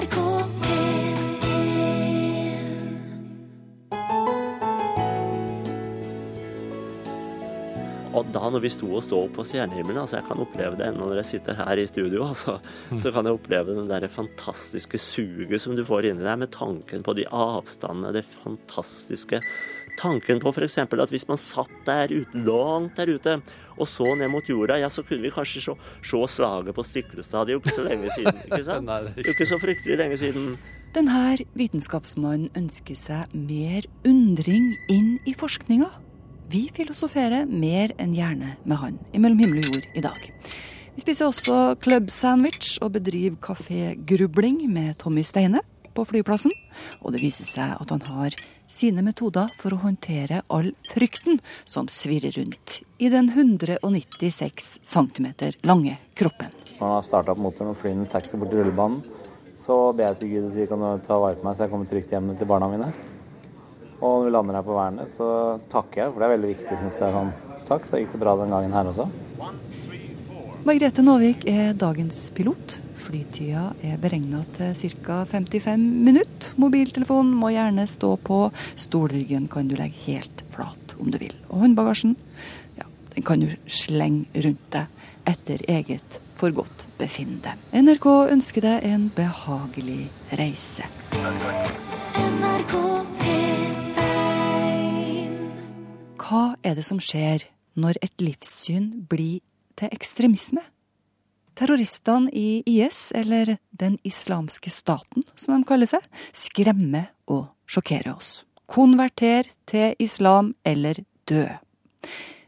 NRK P1 Og da når vi sto og stod på stjernehimmelen, altså jeg kan oppleve det ennå når jeg sitter her i studio, altså, så kan jeg oppleve den der fantastiske suget som du får inni deg med tanken på de avstandene, det fantastiske Tanken på f.eks. at hvis man satt der ute, langt der ute og så ned mot jorda, ja, så kunne vi kanskje se, se slaget på Stiklestad. Det er jo ikke så lenge siden. ikke sant? Nei, det er ikke så fryktelig lenge siden. Denne vitenskapsmannen ønsker seg mer undring inn i forskninga. Vi filosoferer mer enn gjerne med han i Mellom himmel og jord i dag. Vi spiser også club sandwich og bedriver kafégrubling med Tommy Steine på flyplassen. Og det viser seg at han har sine metoder for å håndtere all frykten som svirrer rundt i den 196 cm lange kroppen. Når han har starta opp motoren og flyr en taxi bort til rullebanen, så ber jeg til Gud og sier kan du ta vare på meg så jeg kommer trygt hjem til barna mine. Og når vi lander her på Værnes, så takker jeg, for det er veldig viktig, syns jeg. Sånn, takk, så gikk det bra den gangen her også. Margrethe Nåvik er dagens pilot. Flytida er beregna til ca. 55 minutter. Mobiltelefonen må gjerne stå på. Stolryggen kan du legge helt flat om du vil. Og håndbagasjen, ja, den kan du slenge rundt deg etter eget forgodtbefinnende. NRK ønsker deg en behagelig reise. NRK P1 Hva er det som skjer når et livssyn blir til ekstremisme? Terroristene i IS, eller Den islamske staten, som de kaller seg, skremmer og sjokkerer oss. Konverter til islam eller dø.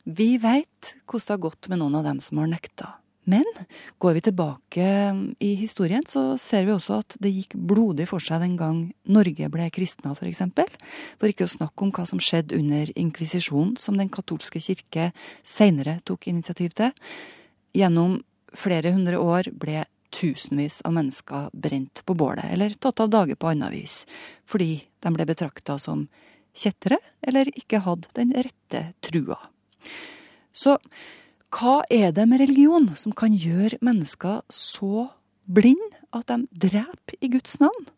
Vi veit hvordan det har gått med noen av dem som har nekta. Men går vi tilbake i historien, så ser vi også at det gikk blodig for seg den gang Norge ble kristna, for eksempel. For ikke å snakke om hva som skjedde under inkvisisjonen, som den katolske kirke seinere tok initiativ til. Gjennom flere hundre år ble tusenvis av mennesker brent på bålet, eller tatt av dage på annet vis, fordi de ble betrakta som kjettere eller ikke hadde den rette trua. Så hva er det med religion som kan gjøre mennesker så blind at de dreper i Guds navn?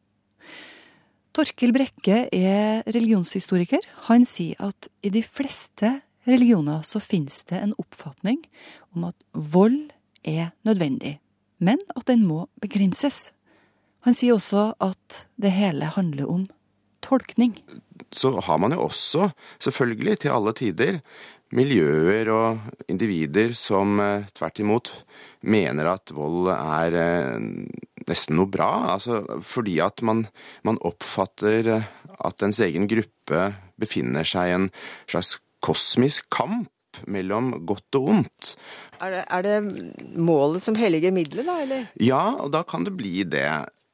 Torkil Brekke er religionshistoriker. Han sier at i de fleste religioner så finnes det en oppfatning om at vold er nødvendig, men at den må begrenses. Han sier også at det hele handler om tolkning. så har man jo også, selvfølgelig til alle tider, miljøer og individer som eh, tvert imot mener at vold er eh, nesten noe bra. Altså fordi at man, man oppfatter eh, at ens egen gruppe befinner seg i en slags kosmisk kamp mellom godt og ondt. Er det, er det målet som helliger middelet, da, eller? Ja, og da kan det bli det.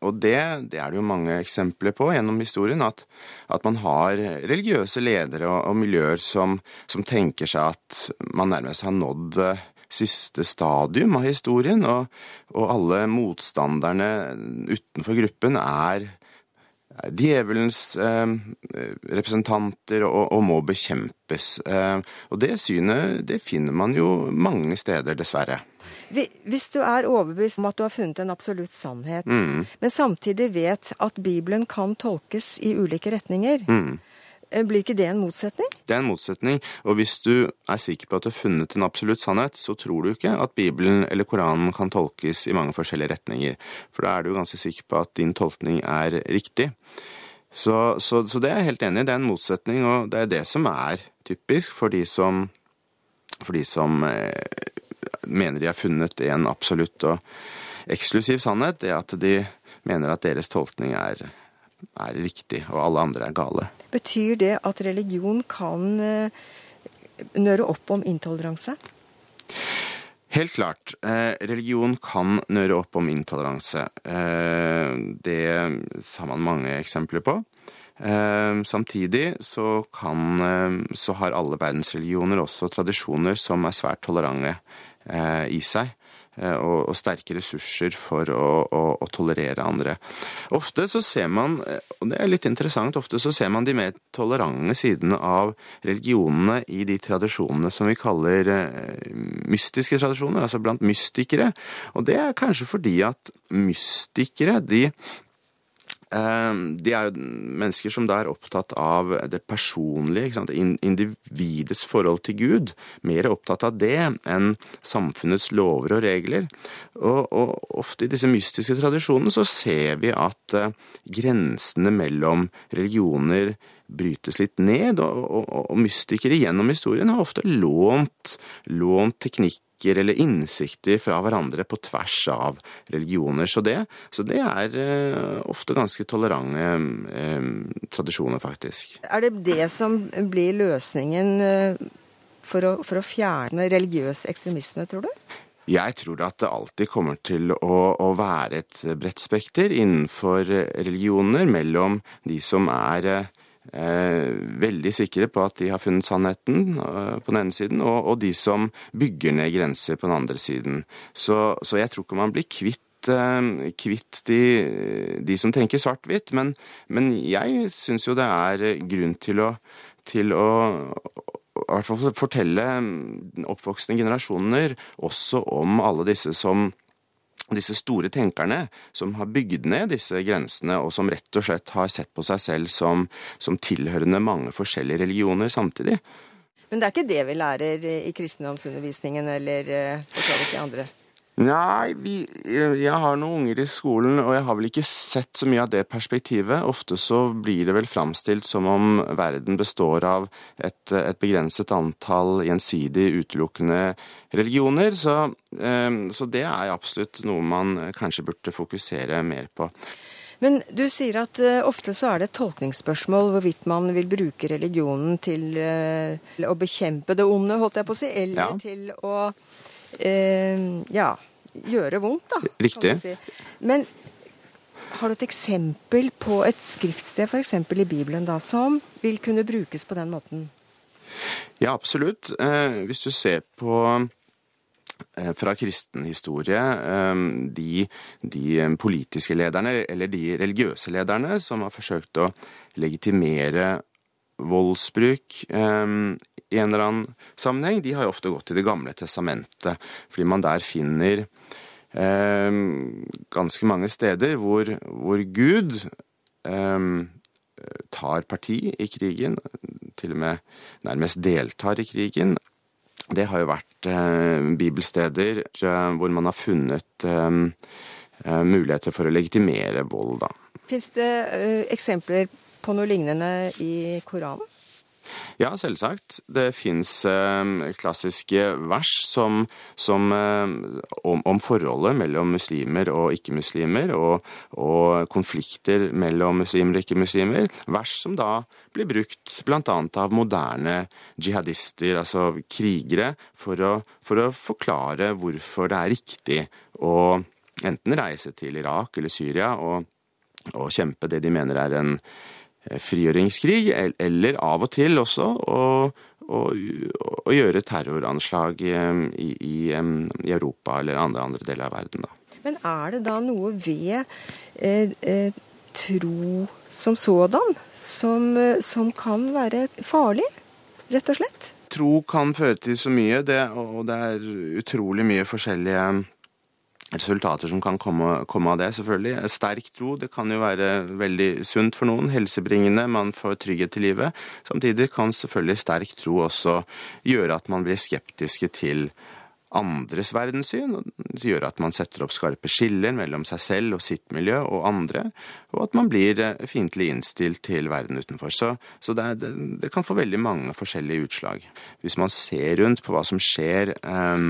Og det, det er det jo mange eksempler på gjennom historien, at, at man har religiøse ledere og, og miljøer som, som tenker seg at man nærmest har nådd eh, siste stadium av historien, og, og alle motstanderne utenfor gruppen er djevelens eh, representanter og, og må bekjempes. Eh, og det synet det finner man jo mange steder, dessverre. Hvis du er overbevist om at du har funnet en absolutt sannhet, men samtidig vet at Bibelen kan tolkes i ulike retninger, eh, blir ikke det en motsetning? Det er en motsetning, og hvis du er sikker på at du har funnet en absolutt sannhet, så tror du ikke at Bibelen eller Koranen kan tolkes i mange forskjellige retninger. For da er du ganske sikker på at din tolkning er riktig. Så, så, så det er jeg helt enig i. Det er en motsetning, og det er det som er typisk for de som, for de som eh, mener de har funnet en absolutt og eksklusiv sannhet. Det at de mener at deres tolkning er, er riktig, og alle andre er gale. Betyr det at religion kan eh, nøre opp om intoleranse? Helt klart. Eh, religion kan nøre opp om intoleranse. Eh, det har man mange eksempler på. Eh, samtidig så, kan, så har alle verdensreligioner også tradisjoner som er svært tolerante eh, i seg. Eh, Og, og sterke ressurser for å, å, å tolerere andre. Ofte så ser man, eh, og det er litt interessant, ofte så ser man de mer tolerante sidene av religionene i de tradisjonene som vi kaller eh, mystiske tradisjoner, altså blant mystikere. Og det er kanskje fordi at mystikere, de de er jo mennesker som da er opptatt av det personlige, individets forhold til Gud. Mer opptatt av det enn samfunnets lover og regler. Og, og ofte i disse mystiske tradisjonene så ser vi at uh, grensene mellom religioner brytes litt ned, og, og, og mystikere gjennom historien har ofte lånt, lånt teknikk eller innsikter fra hverandre på tvers av religioner. Så det, så det er eh, ofte ganske tolerante eh, tradisjoner, faktisk. Er det det som blir løsningen uh, for, å, for, å, fjerne religiøs ekstremisme, tror du? Jeg tror at det alltid kommer til å, å være et bredt spekter innenfor religioner mellom de som er Eh, veldig sikre på at de har funnet sannheten eh, på den ene siden, og, og, de som bygger ned grenser på den andre siden. Så, så jeg tror ikke man blir kvitt, eh, kvitt de, de, som tenker svart-hvitt, men, men, jeg syns jo det er grunn til å, til å i hvert fall fortelle oppvoksende generasjoner også om alle disse som disse store tenkerne som har bygd ned disse grensene, og som rett og slett har sett på seg selv som, som tilhørende mange forskjellige religioner samtidig. Men det er ikke det vi lærer i kristendomsundervisningen eller eh, for så vidt i andre? Nei, vi, jeg har noen unger i skolen, og jeg har vel ikke sett så mye av det perspektivet. Ofte så blir det vel framstilt som om verden består av et, et begrenset antall gjensidig utelukkende religioner. Så, ehm, så det er absolutt noe man kanskje burde fokusere mer på. Men du sier at uh, ofte så er det et tolkningsspørsmål hvorvidt man vil bruke religionen til å bekjempe det onde, holdt jeg på å si, eller ja. til å uh, ja, gjøre vondt, da. Riktig. Si. Men har du et eksempel på et skriftsted, f.eks. i Bibelen, da, som vil kunne brukes på den måten? Ja, absolutt. Eh, hvis du ser på eh, fra kristen historie, eh, de, de, politiske lederne, eller de religiøse lederne, som har forsøkt å legitimere voldsbruk i en eller annen sammenheng, de har jo ofte gått til Det gamle testamentet, fordi man der finner eh, ganske mange steder hvor, hvor Gud eh, tar parti i krigen, til og med nærmest deltar i krigen. Det har jo vært eh, bibelsteder eh, hvor man har funnet eh, eh, muligheter for å legitimere vold, da. Fins det eksempler på noe lignende i Koranen? Ja, selvsagt. Det fins eh, klassiske vers som, som eh, om, om, forholdet mellom muslimer og ikke-muslimer, og, og, konflikter mellom muslimer og ikke-muslimer. Vers som da blir brukt bl.a. av moderne jihadister, altså krigere, for å, for å forklare hvorfor det er riktig å enten reise til Irak eller Syria og, og kjempe det de mener er en frigjøringskrig, eller av og til også å, å, å gjøre terroranslag i, i, i, Europa eller andre, andre deler av verden. Da. Men er det da noe ved eh, eh, tro som sådan som, eh, som, kan være farlig, rett og slett? Tro kan føre til så mye, det, og det er utrolig mye forskjellige resultater som kan komme, komme, av det, selvfølgelig. Sterk tro det kan jo være veldig sunt for noen, helsebringende, man får trygghet til livet. Samtidig kan selvfølgelig sterk tro også gjøre at man blir skeptiske til andres verdenssyn, og gjør at man setter opp skarpe skiller mellom seg selv og sitt miljø og andre, og at man blir eh, fiendtlig innstilt til verden utenfor. Så, så det, det, det, kan få veldig mange forskjellige utslag. Hvis man ser rundt på hva som skjer eh,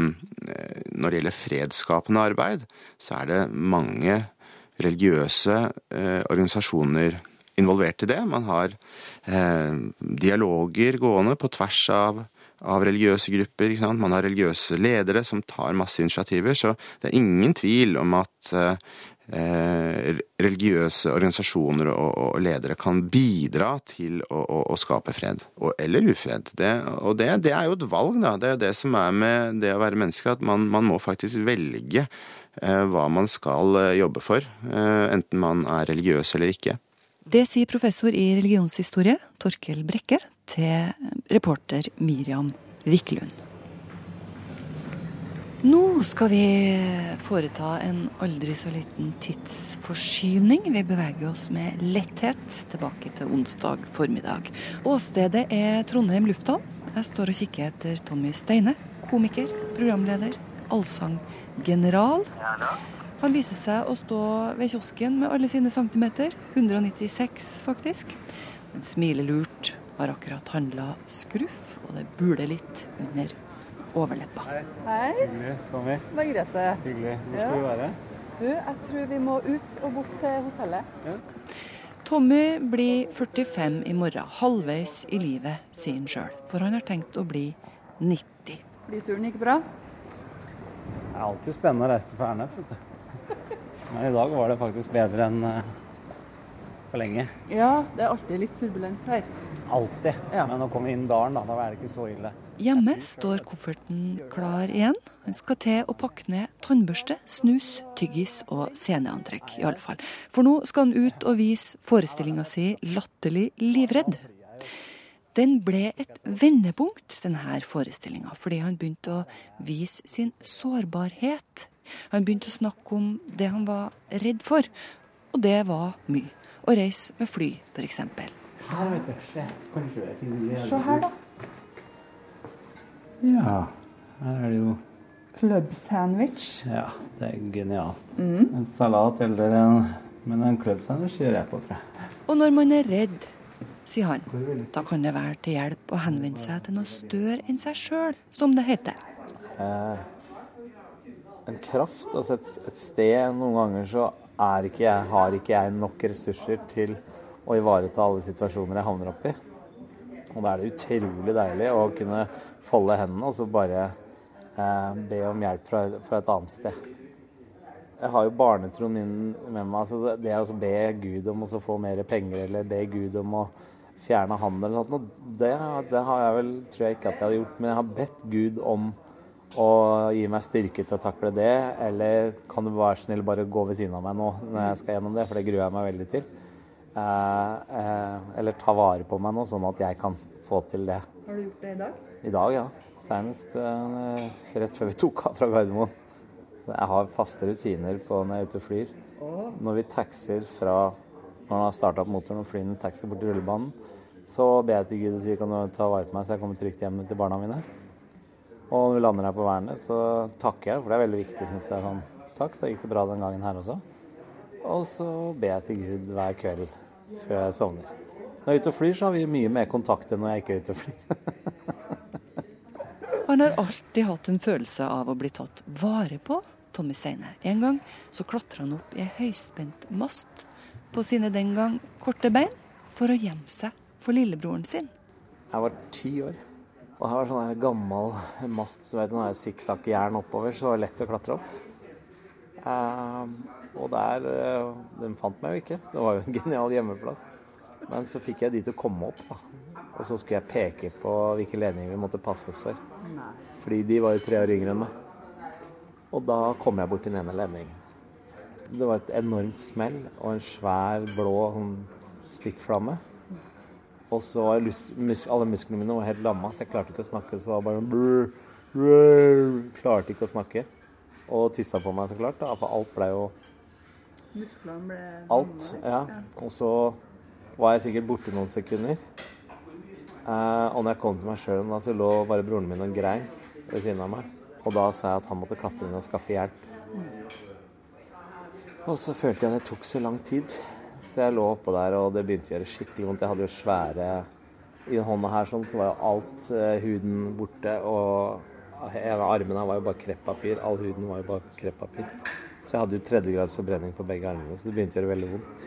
når det gjelder fredsskapende arbeid, så er det mange religiøse eh, organisasjoner involvert i det. Man har eh, dialoger gående på tvers av av religiøse grupper. Man har religiøse ledere som tar masse initiativer. Så det er ingen tvil om at eh, religiøse organisasjoner og, og, ledere kan bidra til å, å, å skape fred. Og, eller ufred. Det, og det, det, er jo et valg, da. Det er jo det som er med det å være menneske, at man, man må faktisk velge eh, hva man skal eh, jobbe for. Eh, enten man er religiøs eller ikke. Det sier professor i religionshistorie Torkel Brekke til reporter Miriam Wiklund. Nå skal vi foreta en aldri så liten tidsforskyvning. Vi beveger oss med letthet tilbake til onsdag formiddag. Åstedet er Trondheim lufthavn. Jeg står og kikker etter Tommy Steine, komiker, programleder, allsanggeneral. Han viser seg å stå ved kiosken med alle sine centimeter. 196, faktisk. Han smiler lurt, har akkurat handla skruff, og det buler litt under overleppa. Hei, Hyggelig, Tommy. Margrethe. Hyggelig. Hvor Ja. skal vi være? Du, jeg tror vi må ut og bort til hotellet. Tommy blir 45 i morgen, halvveis i livet, sier han sjøl. For han har tenkt å bli 90. Flyturen gikk bra. Det er alltid spennende å reise til Færnes. vet du. Men i dag var det faktisk bedre enn eh, for lenge. Ja, det er alltid litt turbulens her. Alltid. Ja. Men å komme inn dalen, da, da er det ikke så ille. Hjemme står kofferten klar igjen. Han skal til å pakke ned tannbørste, snus, tyggis og sceneantrekk, i alle fall. For nå skal han ut og vise forestillinga si 'Latterlig livredd'. Den ble et vendepunkt, denne forestillinga, fordi han begynte å vise sin sårbarhet. Han begynte å snakke om det han var redd for, og det var mye. Å reise med fly, f.eks. Her, vet du. Se. Kanskje jeg finner Se her, da. Ja. Her er det jo Club sandwich. Ja, det er genialt. En salat eller en Men en club sandwich gjør jeg på, tror jeg. Og når man er redd, sier han, da kan det være til hjelp å henvende seg til noe større enn seg sjøl, som det heter. Eh, en kraft, altså et, et sted Noen ganger så er ikke jeg, har ikke jeg nok ressurser til å ivareta alle situasjoner jeg havner oppi. Og da er det utrolig deilig å kunne folde hendene og så bare eh, be om hjelp fra, fra et annet sted. Jeg har jo barnetroen min med meg. altså det, å be Gud om å få mer penger, eller be Gud om å fjerne handel eller noe, det, det har jeg vel, tror jeg ikke at jeg hadde gjort. Men jeg har bedt Gud om å gi meg styrke til å takle det. Eller kan du være snill bare gå ved siden av meg nå når jeg skal gjennom det, for det gruer jeg meg veldig til. Eh, eh, eller ta vare på meg nå, sånn at jeg kan få til det. Har du gjort det i dag? I dag, ja. Senest eh, rett før vi tok av fra Gardermoen. Jeg har faste rutiner på når jeg er ute og flyr. Når vi taxier fra når man har starta opp motoren og flyr en taxi bort til rullebanen, så ber jeg til Gud og sier kan du ta vare på meg så jeg kommer trygt hjem til barna mine. Og når vi lander her på Værnes, så takker jeg, for det er veldig viktig, syns jeg. Sånn, takk, da gikk det bra den gangen her også. Og så ber jeg til Gud hver kveld før jeg sovner. Når jeg er ute og flyr, så har vi mye mer kontakt enn når jeg ikke er ute og flyr. Han har alltid hatt en følelse av å bli tatt vare på, Tommy Steine. En gang så klatra han opp i ei høyspent mast på sine den gang korte bein for å gjemme seg for lillebroren sin. Jeg var ti år. Og her var sånn gammel mast så vet du, sånn sikksakk-jern oppover, så det var lett å klatre opp. Eh, og der De Den fant meg jo ikke. Det var jo en genial hjemmeplass. Men så fikk jeg de til å komme opp, da. Og så skulle jeg peke på hvilke ledninger vi måtte passe oss for. Fordi de var jo tre år yngre enn meg. Og da kom jeg bort til den ene ledningen. Det var et enormt smell og en svær blå sånn, stikkflamme. Og så var mus alle musklene mine var helt lamma, så jeg klarte ikke å snakke. Så var bare brr, brr, Klarte ikke å snakke. Og tissa på meg, så klart. Da, for alt ble jo Musklene ble Alt. Ja. Og så var jeg sikkert borte noen sekunder. Eh, og når jeg kom til meg sjøl, så lå bare broren min og grein ved siden av meg. Og da sa jeg at han måtte klatre inn og skaffe hjelp. Og så følte jeg at det tok så lang tid. Så jeg lå oppå der, og det begynte å gjøre skikkelig vondt. Jeg hadde jo svære I hånda her sånn, så var jo alt eh, huden borte. Og en av armene var jo bare kreppapir. All huden var jo bare kreppapir. Så jeg hadde jo tredjegrads forbrenning på begge armene, så det begynte å gjøre veldig vondt.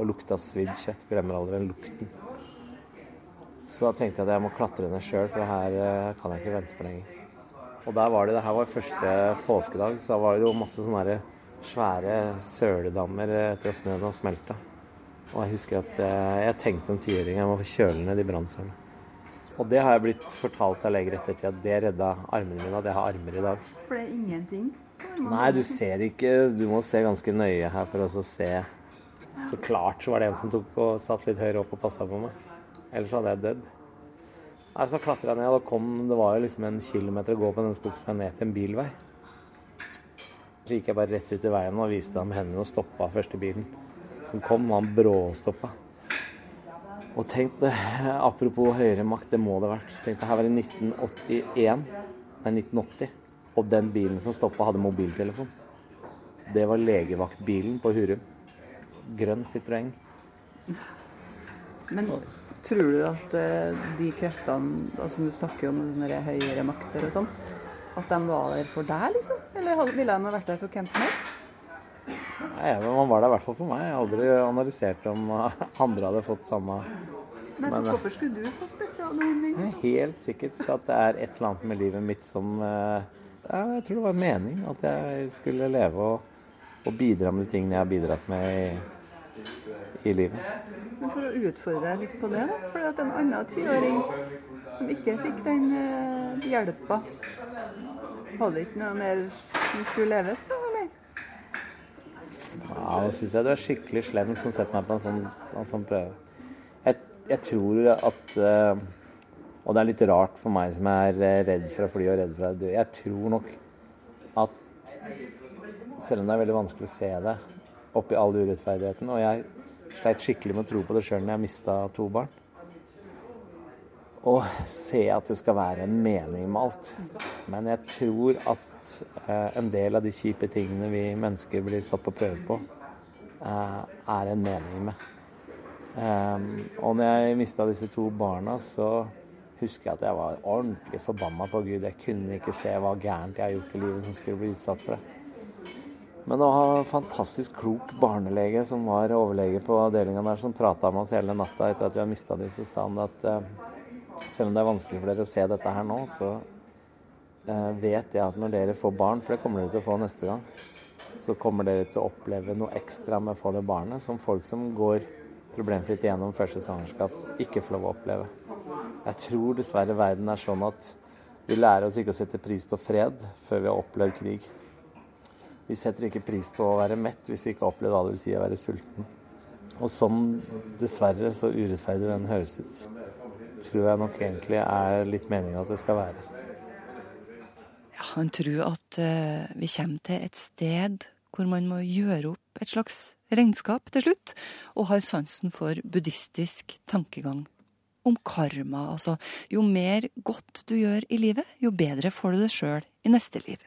Og lukta svidd kjøtt. Glemmer aldri den lukten. Så da tenkte jeg at jeg må klatre ned sjøl, for det her eh, kan jeg ikke vente på lenger. Og der var det, det her var første påskedag, så da var det jo masse sånne svære søledammer etter at snøen har smelta. Og jeg husker at eh, jeg tenkte som tiåring jeg må kjøle ned de brannsårene. Og det har jeg blitt fortalt av leger ettertid, at det redda armene mine, at jeg har armer i dag. For det er ingenting. Nei, du ser ikke Du må se ganske nøye her for å se. Så klart så var det en som tok og satt litt høyere opp og passa på meg. Ellers hadde jeg dødd. Nei, Så klatra jeg ned, og kom, det var jo liksom en kilometer å gå på den skogen ned til en bilvei. Så gikk jeg bare rett ut i veien og viste ham hendene og stoppa første bilen som kom. Og han bråstoppa. Og tenkte, apropos høyere makt, det må det ha vært. Tenkte her var det 1981, nei 1980, og den bilen som stoppa, hadde mobiltelefon. Det var legevaktbilen på Hurum. Grønn Citroën. Men tror du at eh, de kreftene som du snakker om, høyere makter og sånn, at de var der for deg, liksom? Eller ville de vært der for hvem som helst? Nei, men Man var der i hvert fall for meg. Jeg har aldri analysert om andre hadde fått samme Nei, Men, eh, Hvorfor skulle du få spesialbehandling? Liksom? helt sikkert at det er et eller annet med livet mitt som eh, Jeg tror det var mening at jeg skulle leve og, og bidra med de tingene jeg har bidratt med i, i livet. Men for å utfordre deg litt på det, da. For at en annen tiåring som ikke fikk den eh, hjelpa, hadde ikke noe mer som skulle leves da, eller? Ja, Nå syns jeg du er skikkelig slem som setter meg på en sånn, en sånn prøve. Jeg, jeg tror at eh, Og det er litt rart for meg som er eh, redd for å fly og redd for å dø. Jeg tror nok at selv om det er veldig vanskelig å se det oppi all urettferdigheten Og jeg sleit skikkelig med å tro på det sjøl når jeg mista to barn. Og se at det skal være en mening med alt. Men jeg tror at eh, en del av de kjipe tingene vi mennesker blir satt på prøve på, eh, er en mening med. Eh, og når jeg mista disse to barna, så husker jeg at jeg var ordentlig forbanna på Gud. Jeg kunne ikke se hva gærent jeg har gjort i livet som skulle bli utsatt for det. Men det var en fantastisk klok barnelege som var overlege på avdelinga der, som prata med oss hele natta etter at vi har mista dem, så sa han at eh, selv om det er vanskelig for dere å se dette her nå, så eh, vet jeg at når dere får barn, for det kommer dere til å få neste gang, så kommer dere til å oppleve noe ekstra med å få det barnet, som folk som går problemfritt gjennom første svangerskap, ikke får lov å oppleve. Jeg tror dessverre verden er sånn at vi lærer oss ikke å sette pris på fred før vi har opplevd krig. Vi setter ikke pris på å være mett hvis vi ikke har opplevd hva det vil si å være sulten. Og sånn, dessverre, så urettferdig den høres ut, tror jeg nok egentlig er litt meningen at det skal være. Ja, han tror at eh, vi kommer til et sted hvor man må gjøre opp et slags regnskap til slutt, og har sansen for buddhistisk tankegang om karma. Altså, jo mer godt du gjør i livet, jo bedre får du det sjøl i neste liv.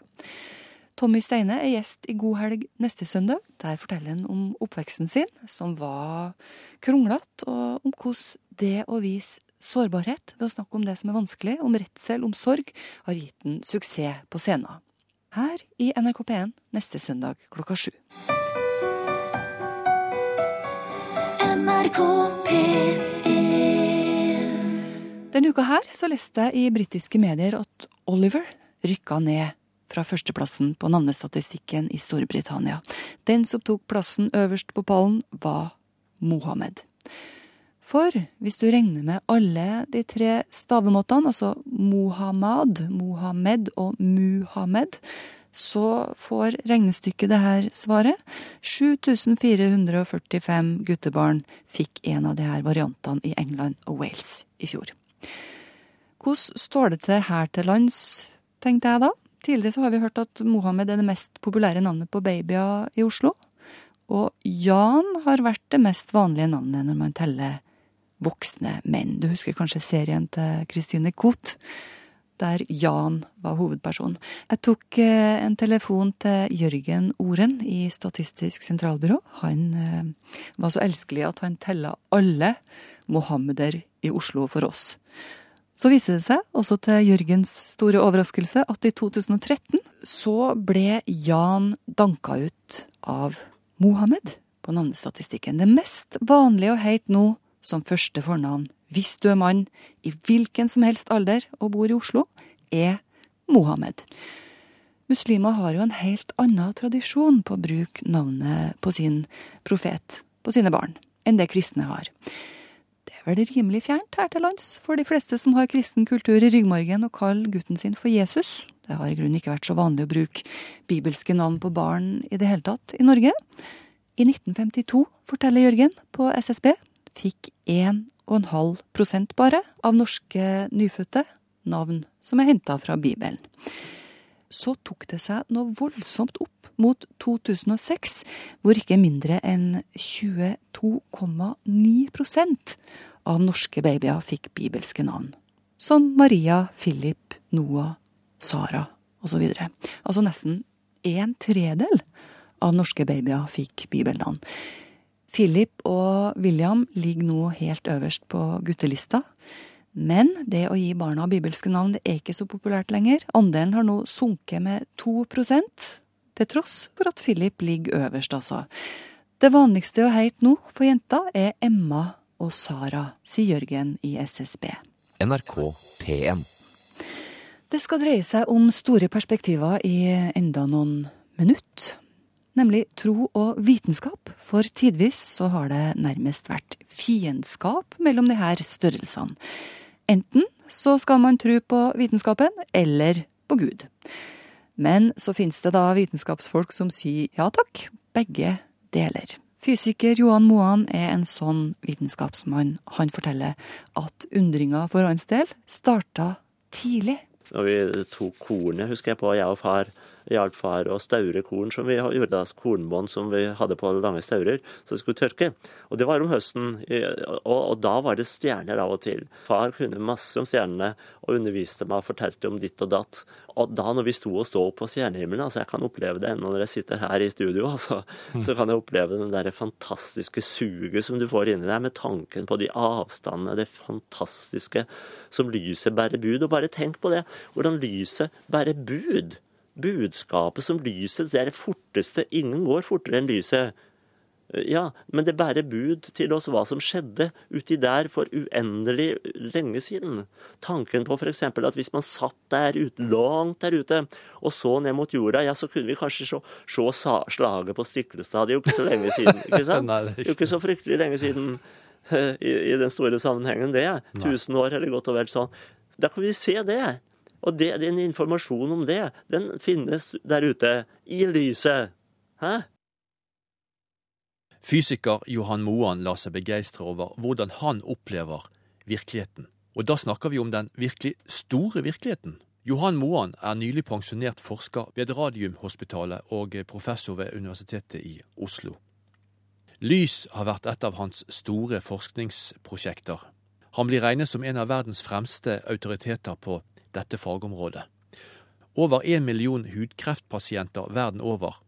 Tommy Steine er gjest i God helg neste søndag. Der forteller han om oppveksten sin, som var kronglete, og om hvordan det å vise sårbarhet ved å snakke om det som er vanskelig, om redsel, om sorg, har gitt han suksess på scenen. Her i NRK P1 neste søndag klokka sju. NRK P1 Denne uka her så leste jeg i britiske medier at Oliver rykka ned fra førsteplassen på navnestatistikken i Storbritannia. Den som tok plassen øverst på pallen, var Mohammed. For hvis du regner med alle de tre stavemåtene, altså Mohammad, Mohammed og Muhammed, så får regnestykket det her svaret. 7445 guttebarn fikk en av de her variantene i England og Wales i fjor. Hvordan står det til her til lands, tenkte jeg da. Tidligere så har vi hørt at Mohammed er det mest populære navnet på babyer i Oslo. Og Jan har vært det mest vanlige navnet når man teller voksne menn. Du husker kanskje serien til Christine Koht, der Jan var hovedperson. Jeg tok eh, en telefon til Jørgen Oren i Statistisk sentralbyrå. Han eh, var så elskelig at han tella alle mohammeder i Oslo for oss. Så viser det seg, også til Jørgens store overraskelse, at i 2013 så ble Jan danka ut av Mohammed på navnestatistikken. Det mest vanlige å heite nå som første fornavn, hvis du er mann i hvilken som helst alder og bor i Oslo, er Mohammed. Muslimer har jo en helt annen tradisjon på å bruke navnet på sin profet, på sine barn, enn det kristne har. Det er vel rimelig fjernt her til lands for de fleste som har kristen kultur i ryggmargen å kalle gutten sin for Jesus. Det har i grunnen ikke vært så vanlig å bruke bibelske navn på barn i det hele tatt i Norge. I 1952, forteller Jørgen på SSB, fikk 1,5% bare av norske nyfødte navn som er henta fra Bibelen. så tok det seg noe voldsomt opp mot 2006, hvor ikke mindre enn 22,9% av norske babyer fikk bibelske navn. Som Maria, Philip, Noah, Sara osv. Altså nesten en tredel av norske babyer fikk bibelnavn. Philip og William ligger nå helt øverst på guttelista. Men det å gi barna bibelske navn er ikke så populært lenger. Andelen har nå sunket med 2 til tross for at Philip ligger øverst, altså. Det vanligste å heite nå for jenta er Emma og Sara, sier Jørgen i SSB. NRK P1. Det skal dreie seg om store perspektiver i enda noen minutt. Nemlig tro og vitenskap. For tidvis så har det nærmest vært fiendskap mellom de her størrelsene. Enten så skal man tro på vitenskapen, eller på Gud. Men så finnes det da vitenskapsfolk som sier ja takk, begge deler. Fysiker Johan Moan er en sånn vitenskapsmann. Han forteller at undringa for hans del starta tidlig. Når vi tok kornet, husker jeg på, jeg og far hjalp far å staure korn som vi gjorde, altså kornbånd som vi hadde på lange staurer, så det skulle tørke. Og det var om høsten, og, og, da var det stjerner av og til. Far kunne masse om stjernene og underviste meg og fortalte om ditt og datt. Og da når vi sto og stå på stjernehimmelen, altså jeg kan oppleve det ennå når jeg sitter her i studio, altså, så kan jeg oppleve den der fantastiske suget som du får inni deg, med tanken på de avstandene, det fantastiske som lyset bærer bud. Og bare tenk på det, hvordan lyset bærer bud budskapet som lyset, det er det forteste. Ingen går fortere enn lyset. Ja, men det bærer bud til oss hva som skjedde uti der for uendelig lenge siden. Tanken på f.eks. at hvis man satt der ute, langt der ute og så ned mot jorda, ja, så kunne vi kanskje se, se slaget på Stiklestad. Det er jo ikke så lenge siden. ikke sant? Nei, det er ikke. ikke så fryktelig lenge siden i, i den store sammenhengen, det. Tusen år eller godt og vel sånn. Da kan vi se det. Og det, den informasjonen om det, den finnes der ute, i lyset. Hæ? Fysiker Johan Moan lar seg begeistre over hvordan han opplever virkeligheten. Og da snakker vi om den virkelig store virkeligheten. Johan Moan er nylig pensjonert forsker ved Radiumhospitalet og professor ved Universitetet i Oslo. Lys har vært et av hans store forskningsprosjekter. Han blir regnet som en av verdens fremste autoriteter på dette fagområdet. Over én million hudkreftpasienter verden over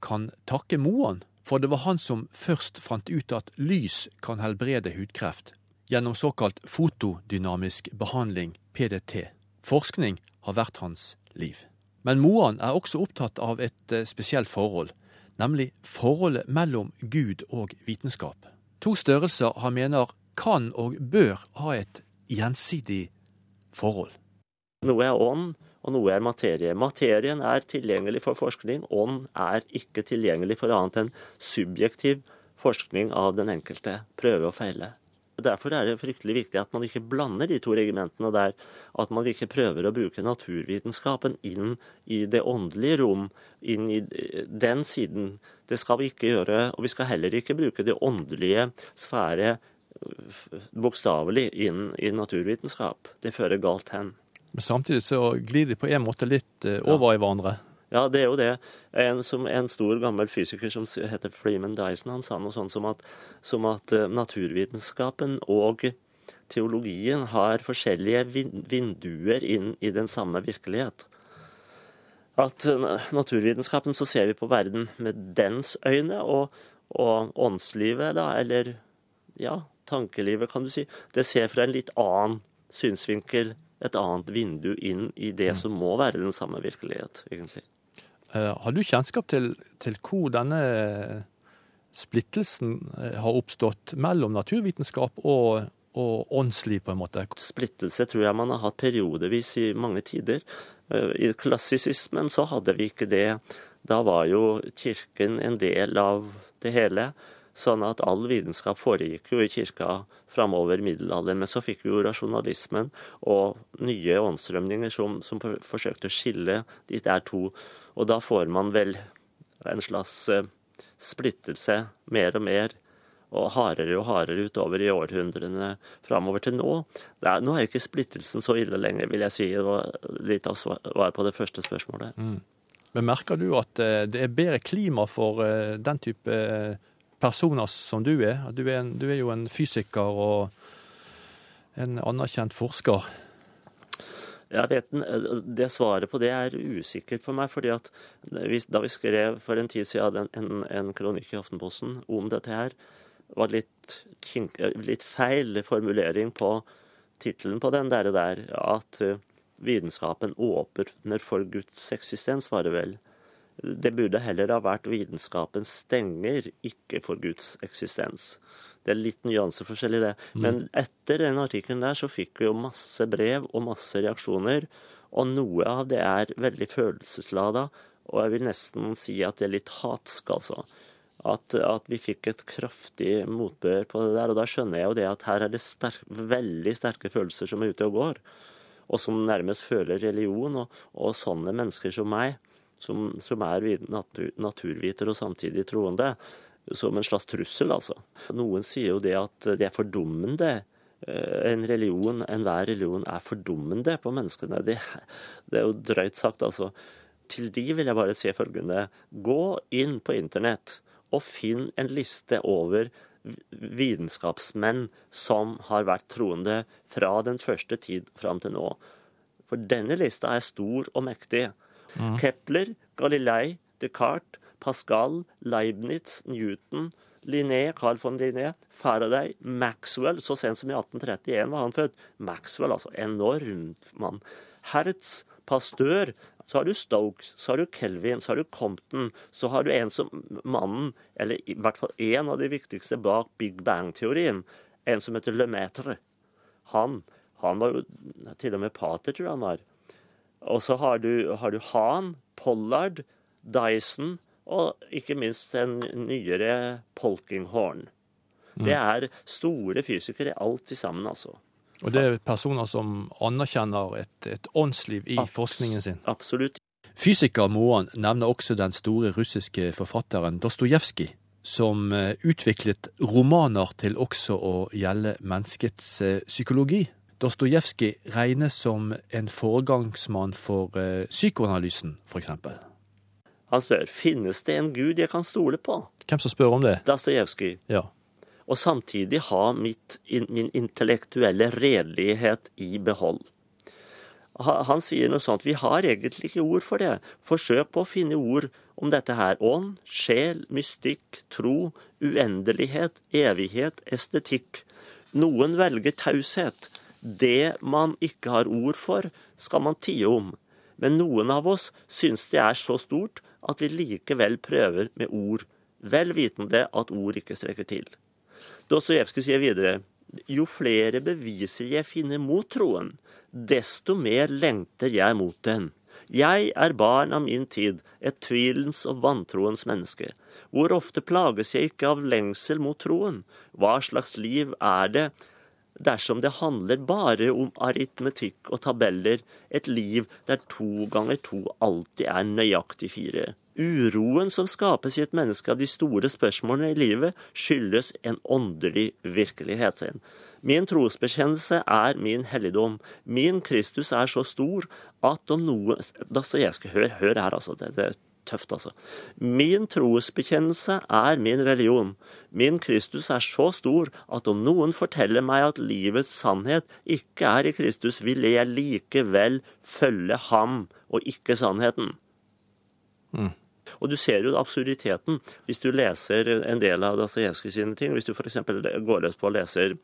kan takke Moan, for det var han som først fant ut at lys kan helbrede hudkreft, gjennom såkalt fotodynamisk behandling, PDT. Forskning har vært hans liv. Men Moan er også opptatt av et eh, spesielt forhold, nemlig forholdet mellom Gud og vitenskap. To størrelser han mener kan og bør ha et gjensidig forhold. Noe er ånd, og noe er materie. Materien er tilgjengelig for forskning, ånd er ikke tilgjengelig for annet enn subjektiv forskning av den enkelte. Prøve og feile. Derfor er det fryktelig viktig at man ikke blander de to regimentene der. At man ikke prøver å bruke naturvitenskapen inn i det åndelige rom, inn i den siden. Det skal vi ikke gjøre. Og vi skal heller ikke bruke det åndelige sfære bokstavelig inn i naturvitenskap. Det fører galt hen. Men samtidig så glir de på en måte litt eh, over i hverandre. Ja, det er jo det. En, som, en stor, gammel fysiker som heter Freeman Dyson, han sa noe sånt som at, som at uh, naturvitenskapen og teologien har forskjellige vinduer inn i den samme virkelighet. At uh, naturvitenskapen så ser vi på verden med dens øyne, og, og åndslivet, da, eller ja, tankelivet, kan du si, det ser fra en litt annen synsvinkel et annet vindu inn i det mm. som må være den samme virkelighet, egentlig. Uh, har du kjennskap til, til, hvor denne splittelsen eh, har oppstått mellom naturvitenskap og, og åndsliv, på en måte? Splittelse tror jeg man har hatt periodevis i mange tider. Uh, I klassisismen så hadde vi ikke det. Da var jo kirken en del av det hele. Sånn at all vitenskap foregikk jo i kirka framover middelalderen. Men så fikk vi jo rasjonalismen og nye åndsstrømninger som, som, forsøkte å skille de der to. Og da får man vel en slags uh, splittelse mer og mer. og hardere og hardere utover i århundrene framover til nå. Er, nå er ikke splittelsen så ille lenger, vil jeg si. Det var litt av svar på det første spørsmålet. Mm. Men merker du at eh, det er bedre klima for eh, den type eh, personer som du er? Du er, en, du er jo en fysiker og en anerkjent forsker. Jeg vet, Det svaret på det er usikkert for meg. fordi at Da vi skrev for en tid siden en, en kronikk i Aftenposten om dette her, var litt, litt feil formulering på tittelen på den der, der at uh, vitenskapen åpner for Guds eksistens, var det vel. Det burde heller ha vært vitenskapen stenger ikke for Guds eksistens. Det er litt nyanseforskjell i det. Mm. Men etter den artikkelen der så fikk vi jo masse brev og masse reaksjoner. Og noe av det er veldig følelseslada, og jeg vil nesten si at det er litt hatsk, altså at, at, vi fikk et kraftig motbør på det der. Og da skjønner jeg jo det at her er det sterk, veldig sterke følelser som er ute og går. Og som nærmest føler religion. Og, og sånne mennesker som meg, som, som er natur, naturviter og samtidig troende, som en slags trussel, altså. Noen sier jo det at det er fordummende. Eh, en religion, enhver religion er fordummende på menneskene. Det, det er jo drøyt sagt, altså. Til de vil jeg bare si følgende. Gå inn på internett og finn en liste over vitenskapsmenn som har vært troende fra den første tid fram til nå. For denne lista er stor og mektig. Mm. Kepler, Galilei, Descartes, Pascal, Leibniz, Newton, Linné, Carl von Linné, Faraday, Maxwell Så sent som i 1831 var han født. Maxwell, altså. Enorm mann. Hertz, Pasteur, så har du Stokes, så har du Kelvin, så har du Compton, så har du en som mannen, eller i hvert fall én av de viktigste bak Big Bang-teorien, en som heter Lemaitre. Han, han var jo til og med pater, tror jeg han var. Og så har du, har du Han, Pollard, Dyson og ikke minst en nyere Polkinghorn. Det mm. er store fysikere, alt sammen, altså. Og det er personer som anerkjenner et, et åndsliv i Abs forskningen sin? Absolutt. Fysiker Moan nevner også den store russiske forfatteren Dostojevskij, som eh, utviklet romaner til også å gjelde menneskets eh, psykologi. Dostojevskij regnes som en foregangsmann for eh, psykoanalysen, f.eks. Han spør finnes det en gud jeg kan stole på. Hvem som spør om det? Dostojevskij. Ja og samtidig ha mitt, min intellektuelle redelighet i behold. Han sier noe sånt Vi har egentlig ikke ord for det. Forsøk på å finne ord om dette her. Ånd, sjel, mystikk, tro, uendelighet, evighet, estetikk. Noen velger taushet. Det man ikke har ord for, skal man tie om. Men noen av oss syns det er så stort at vi likevel prøver med ord, vel vitende at ord ikke strekker til. Dostojevskij sier videre jo flere beviser jeg finner mot troen, desto mer lengter jeg mot den. Jeg er barn av min tid, et tvilens og vantroens menneske. Hvor ofte plages jeg ikke av lengsel mot troen? Hva slags liv er det dersom det handler bare om aritmetikk og tabeller, et liv der to ganger to alltid er nøyaktig fire? Uroen som skapes i et menneske av de store spørsmålene i livet, skyldes en åndelig virkelighet. sin. Min trosbekjennelse er min helligdom. Min Kristus er så stor at om noe Dostojevskij, hør, hør her, altså. Det, det tøft, altså. Min trosbekjennelse er min religion. Min Kristus er så stor at om noen forteller meg at livets sannhet ikke er i Kristus, vil jeg likevel følge ham og ikke sannheten. Mm. Og du ser jo absurditeten hvis du leser en del av Dostojevskij sine ting. Hvis du f.eks. går løs på og leser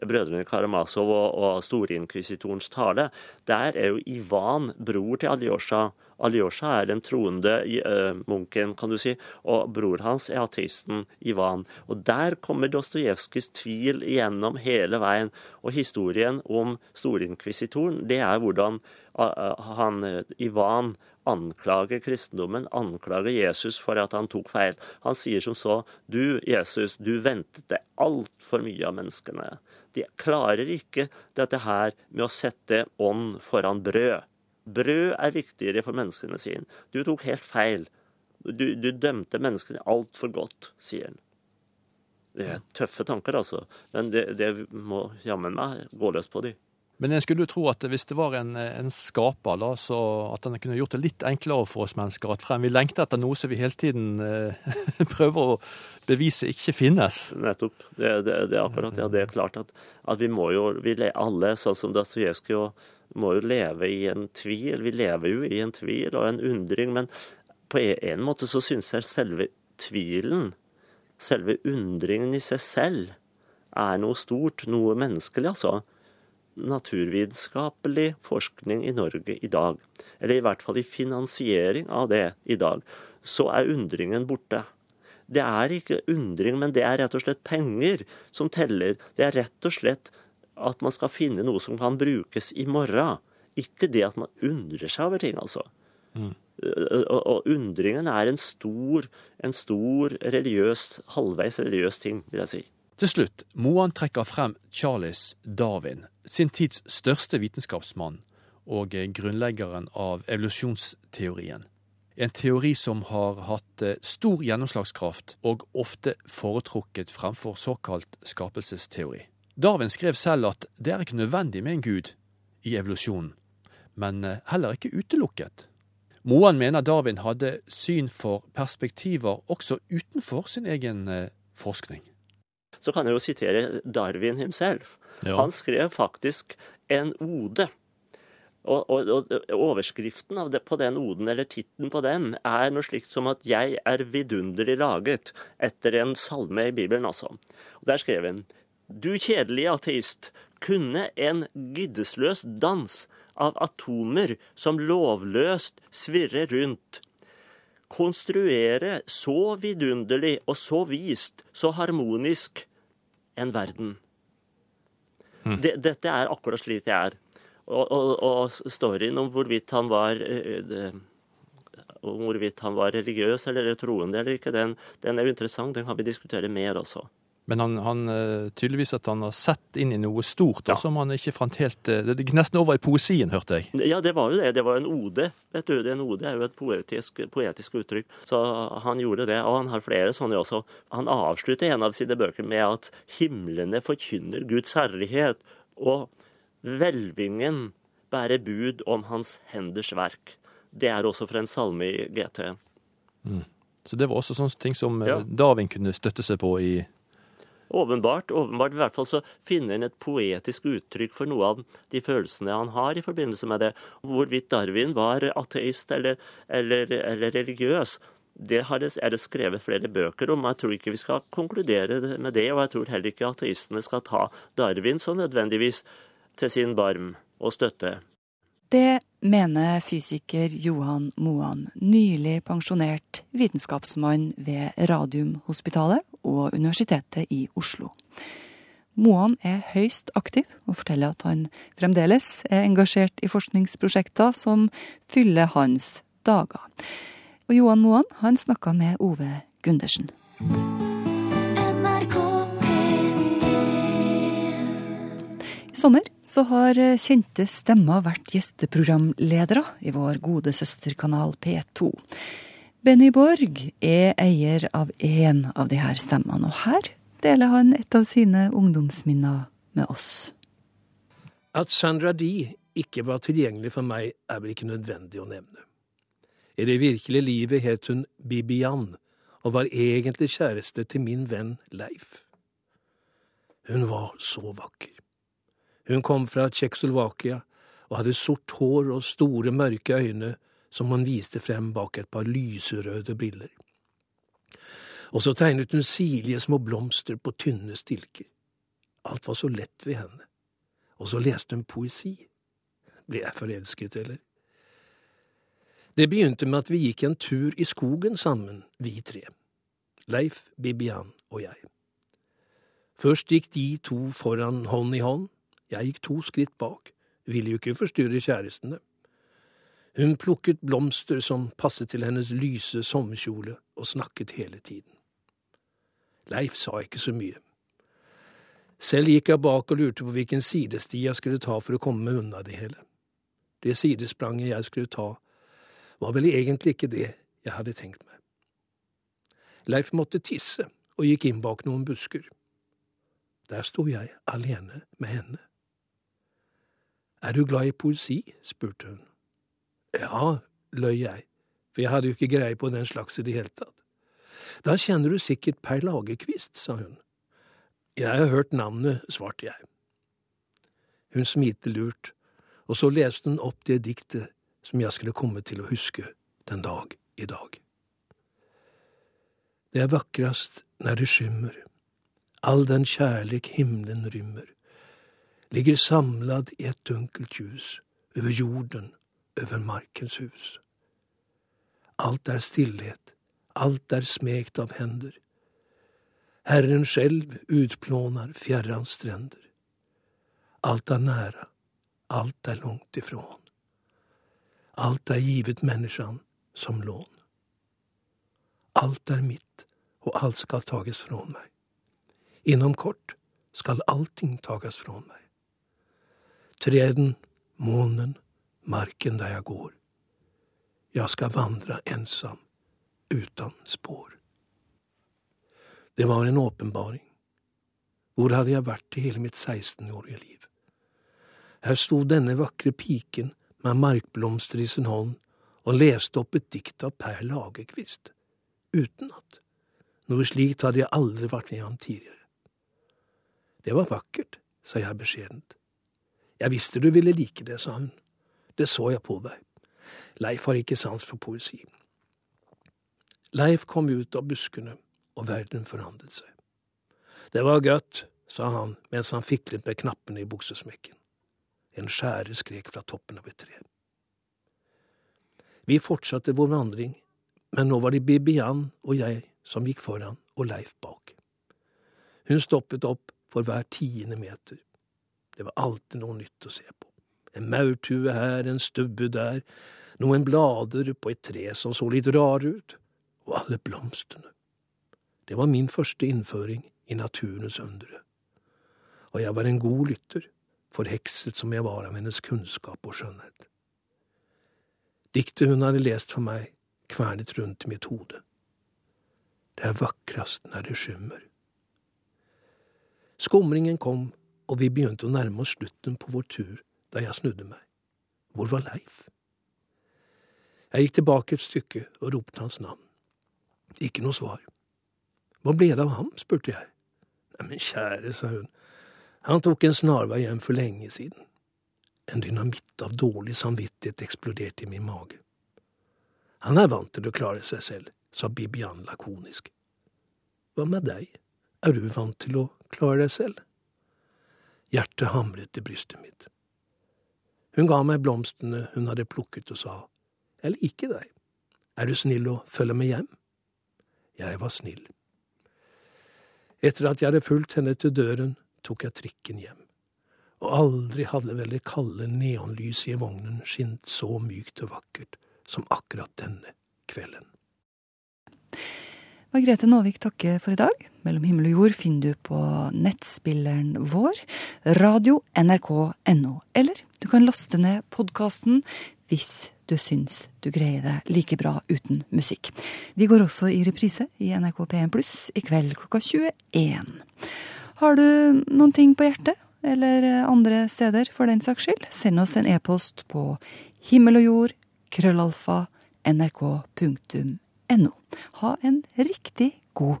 brødrene Karamazov og, og storinkvisitorens tale. Der er jo Ivan bror til Aljosha. Aljosha er den troende uh, munken, kan du si, og bror hans er ateisten Ivan. Og der kommer Dostojevskijs tvil igjennom hele veien. Og historien om storinkvisitoren, det er hvordan han, Ivan anklager kristendommen, anklager Jesus for at han tok feil. Han sier som så Du, Jesus, du ventet deg altfor mye av menneskene. De klarer ikke dette her med å sette ånd foran brød. Brød er viktigere for menneskene sine. Du tok helt feil. Du, du dømte menneskene altfor godt, sier han. Det er tøffe tanker, altså. Men det, det må jammen meg gå løs på de. Men en skulle jo tro at hvis det var en, en skaper, da, så at han kunne gjort det litt enklere for oss mennesker. At frem vi lengter etter noe som vi hele tiden eh, prøver å bevise ikke finnes. Nettopp. Det, det, det er akkurat. Ja, det er klart at, at vi må jo vi alle, sånn som Dostojevskij, må jo leve i en tvil. Vi lever jo i en tvil og en undring. Men på en måte så syns jeg selve tvilen, selve undringen i seg selv, er noe stort, noe menneskelig, altså naturvitenskapelig forskning i Norge i dag, eller i hvert fall i finansiering av det i dag, så er undringen borte. Det er ikke undring, men det er rett og slett penger som teller. Det er rett og slett at man skal finne noe som kan brukes i morgen. Ikke det at man undrer seg over ting, altså. Mm. Og, og, undringen er en stor, en stor religiøs, halvveis religiøs ting, vil jeg si. Til slutt, Moan trekker frem Charles Darwin, sin tids største vitenskapsmann og grunnleggeren av evolusjonsteorien. En teori som har hatt eh, stor gjennomslagskraft og ofte foretrukket fremfor såkalt skapelsesteori. Darwin skrev selv at det er ikke nødvendig med en gud i evolusjonen, men eh, heller ikke utelukket. Moan mener Darwin hadde syn for perspektiver også utenfor sin egen eh, forskning så kan jeg jo sitere Darwin himself. Ja. Han skrev faktisk en ode. Og, og, og overskriften det, på den oden, eller tittelen på den, er noe slikt som at 'Jeg er vidunderlig laget', etter en salme i Bibelen, altså. Og Der skrev han Du kjedelige ateist, kunne en giddesløs dans av atomer som lovløst svirrer rundt, konstruere så vidunderlig og så vist, så harmonisk, en verden. Mm. Det, dette er akkurat slik det er. Og, og, og storyen om hvorvidt han var uh, om hvorvidt han var religiøs eller troende eller ikke, den, den er jo interessant. Den kan vi diskutere mer også. Men han, han, eh, tydeligvis at han har sett inn i noe stort ja. som han ikke fant helt eh, Det gikk nesten over i poesien, hørte jeg. Ja, det var jo det. Det var en ode. Vet du, En ode er jo et poetisk, poetisk uttrykk. Så han gjorde det. Og han har flere sånne også. Han avslutter en av sine bøker med at himlene forkynner Guds herlighet, og hvelvingen bærer bud om hans henders verk. Det er også fra en salme i GT. Mm. Så det var også sånne ting som ja. Darwin kunne støtte seg på i Åpenbart, åpenbart, i hvert fall så finner han et poetisk uttrykk for noe av de følelsene han har i forbindelse med det. Hvorvidt Darwin var ateist eller, eller, eller religiøs, det er det skrevet flere bøker om. Jeg tror ikke vi skal konkludere med det, og jeg tror heller ikke ateistene skal ta Darwin så nødvendigvis til sin barm og støtte. Det mener fysiker Johan Moan, nylig pensjonert vitenskapsmann ved Radiumhospitalet og Universitetet i Oslo. Moan er høyst aktiv og forteller at han fremdeles er engasjert i forskningsprosjekter som fyller hans dager. Og Johan Moan han snakka med Ove Gundersen. I sommer så har kjente stemmer vært gjesteprogramledere i vår gode søsterkanal P2. Benny Borg er eier av én av de her stemmene, og her deler han et av sine ungdomsminner med oss. At Sandra Dee ikke var tilgjengelig for meg, er vel ikke nødvendig å nevne. I det virkelige livet het hun Bibian og var egentlig kjæreste til min venn Leif. Hun var så vakker. Hun kom fra Tsjekkoslovakia og hadde sort hår og store, mørke øyne som han viste frem bak et par lyserøde briller. Og så tegnet hun sirlige små blomster på tynne stilker. Alt var så lett ved henne. Og så leste hun poesi. Ble jeg forelsket, eller? Det begynte med at vi gikk en tur i skogen sammen, vi tre. Leif, Bibian og jeg. Først gikk de to foran hånd i hånd, jeg gikk to skritt bak, ville jo ikke forstyrre kjærestene. Hun plukket blomster som passet til hennes lyse sommerkjole, og snakket hele tiden. Leif sa ikke så mye. Selv gikk jeg bak og lurte på hvilken sidesti jeg skulle ta for å komme unna det hele. Det sidespranget jeg skulle ta, var vel egentlig ikke det jeg hadde tenkt meg. Leif måtte tisse, og gikk inn bak noen busker. Der sto jeg alene med henne. Er du glad i poesi? spurte hun. Ja, løy jeg, for jeg hadde jo ikke greie på den slags i det hele tatt. Da kjenner du sikkert Per Lagerkvist, sa hun. Jeg har hørt navnet, svarte jeg. Hun smilte lurt, og så leste hun opp det diktet som jeg skulle komme til å huske den dag i dag. Det er vakrast når det skymmer, all den kjærlek himmelen rymmer, ligger samlad i et dunkelt ljus over jorden, over markens hus. Alt er stillhet, alt er smekt av hender. Herren selv utplånar fjärrans stränder. Alt er næra, alt er langt ifrån. Alt er givet människan som lån. Alt er mitt, og alt skal tages fra meg. Inom kort skal allting tages fra meg. Träden, månen, marken der jeg går. Jeg skal vandra ensam, utan spår. Det var en åpenbaring. Hvor hadde jeg vært i hele mitt 16-årige liv? Her sto denne vakre piken med markblomster i sin hånd og leste opp et dikt av Per Lagerkvist, uten at. Noe slikt hadde jeg aldri vært med om tidligere. Det var vakkert, sa jeg beskjedent. Jeg visste du ville like det, sa hun. Det så jeg på deg. Leif har ikke sans for poesi. Leif kom ut av buskene, og verden forandret seg. Det var godt, sa han mens han fiklet med knappene i buksesmekken. En skjære skrek fra toppen av et tre. Vi fortsatte vår vandring, men nå var det Bibian og jeg som gikk foran og Leif bak. Hun stoppet opp for hver tiende meter. Det var alltid noe nytt å se på. En maurtue her, en stubbe der, noen blader på et tre som så litt rare ut, og alle blomstene. Det var min første innføring i naturens undre. Og jeg var en god lytter, forhekset som jeg var av hennes kunnskap og skjønnhet. Diktet hun hadde lest for meg, kvernet rundt i mitt hode. Det er vakrast når det skymmer. Skumringen kom, og vi begynte å nærme oss slutten på vår tur da jeg snudde meg. Hvor var Leif? Jeg gikk tilbake et stykke og ropte hans navn. Ikke noe svar. Hva ble det av ham? spurte jeg. Neimen, kjære, sa hun, han tok en snarvei hjem for lenge siden. En dynamitt av dårlig samvittighet eksploderte i min mage. Han er vant til å klare seg selv, sa Bibian lakonisk. Hva med deg, er du vant til å klare deg selv? Hjertet hamret i brystet mitt. Hun ga meg blomstene hun hadde plukket og sa, Jeg liker deg, er du snill å følge med hjem? Jeg var snill. Etter at jeg hadde fulgt henne til døren, tok jeg trikken hjem. Og aldri hadde vel det kalde neonlyset i vognen skint så mykt og vakkert som akkurat denne kvelden. Margrethe Nåvik takker for i dag. Mellom himmel og jord finner du på nettspilleren vår, radio nrk.no. Eller du kan laste ned podkasten hvis du syns du greier det like bra uten musikk. Vi går også i reprise i NRK P1 Pluss i kveld klokka 21. Har du noen ting på hjertet, eller andre steder for den saks skyld, send oss en e-post på himmel og jord, krøllalfa, nrk.no. Ha en riktig god